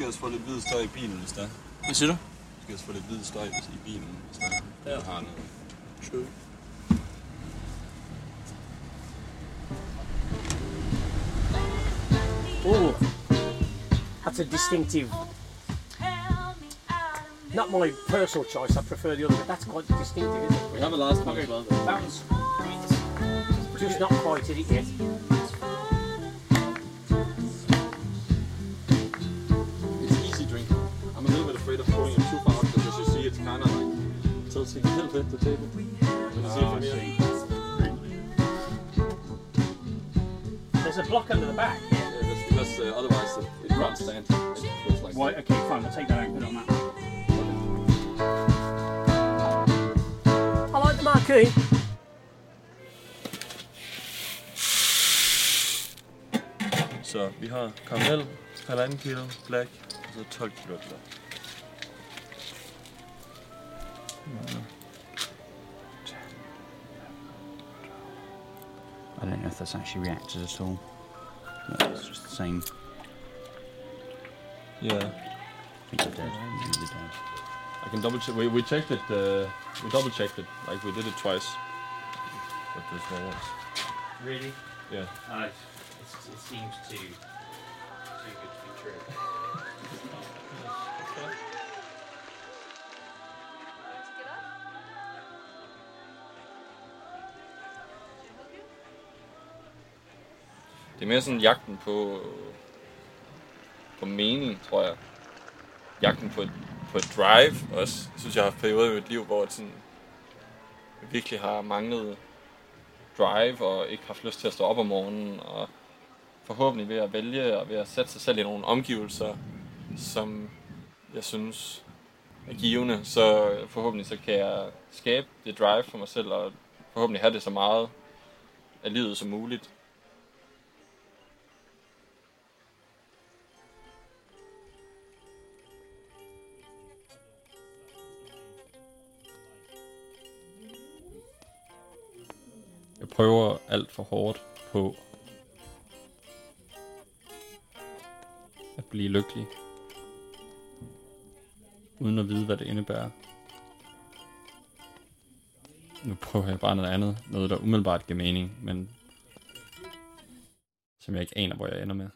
skal også få lidt hvid støj i bilen, hvis der er. Hvad siger du? Du skal også få lidt hvid støj hvis- i bilen, hvis der er. Ja. Du har noget. True. Oh, that's a distinctive. Not my personal choice. I prefer the other, but that's quite distinctive, isn't it? We have a last one as well. That one's just not quite in it yet. It Oh, from I here? see. There's a block under the back. Yeah, that's because uh, otherwise it, it can't stand. It feels like Right, okay, fine, we'll take that out and put it on that. I like the marquee. Så vi har karamel, halvanden kilo, black, og så 12 kilo black. I don't know if that's actually reacted at all. But it's just the same. Yeah. I think they're dead. I think they're dead. I can double check. We, we checked it. Uh, we double checked it. Like we did it twice. But there's no ones. Really? Yeah. Uh, it's, it seems too Det er mere sådan jagten på, på mening, tror jeg. Jagten på på et drive også. Jeg synes, jeg har haft perioder i mit liv, hvor jeg sådan, jeg virkelig har manglet drive og ikke haft lyst til at stå op om morgenen. Og forhåbentlig ved at vælge og ved at sætte sig selv i nogle omgivelser, som jeg synes er givende, så forhåbentlig så kan jeg skabe det drive for mig selv og forhåbentlig have det så meget af livet som muligt. Jeg prøver alt for hårdt på at blive lykkelig. Uden at vide, hvad det indebærer. Nu prøver jeg bare noget andet. Noget, der umiddelbart giver mening, men som jeg ikke aner, hvor jeg ender med.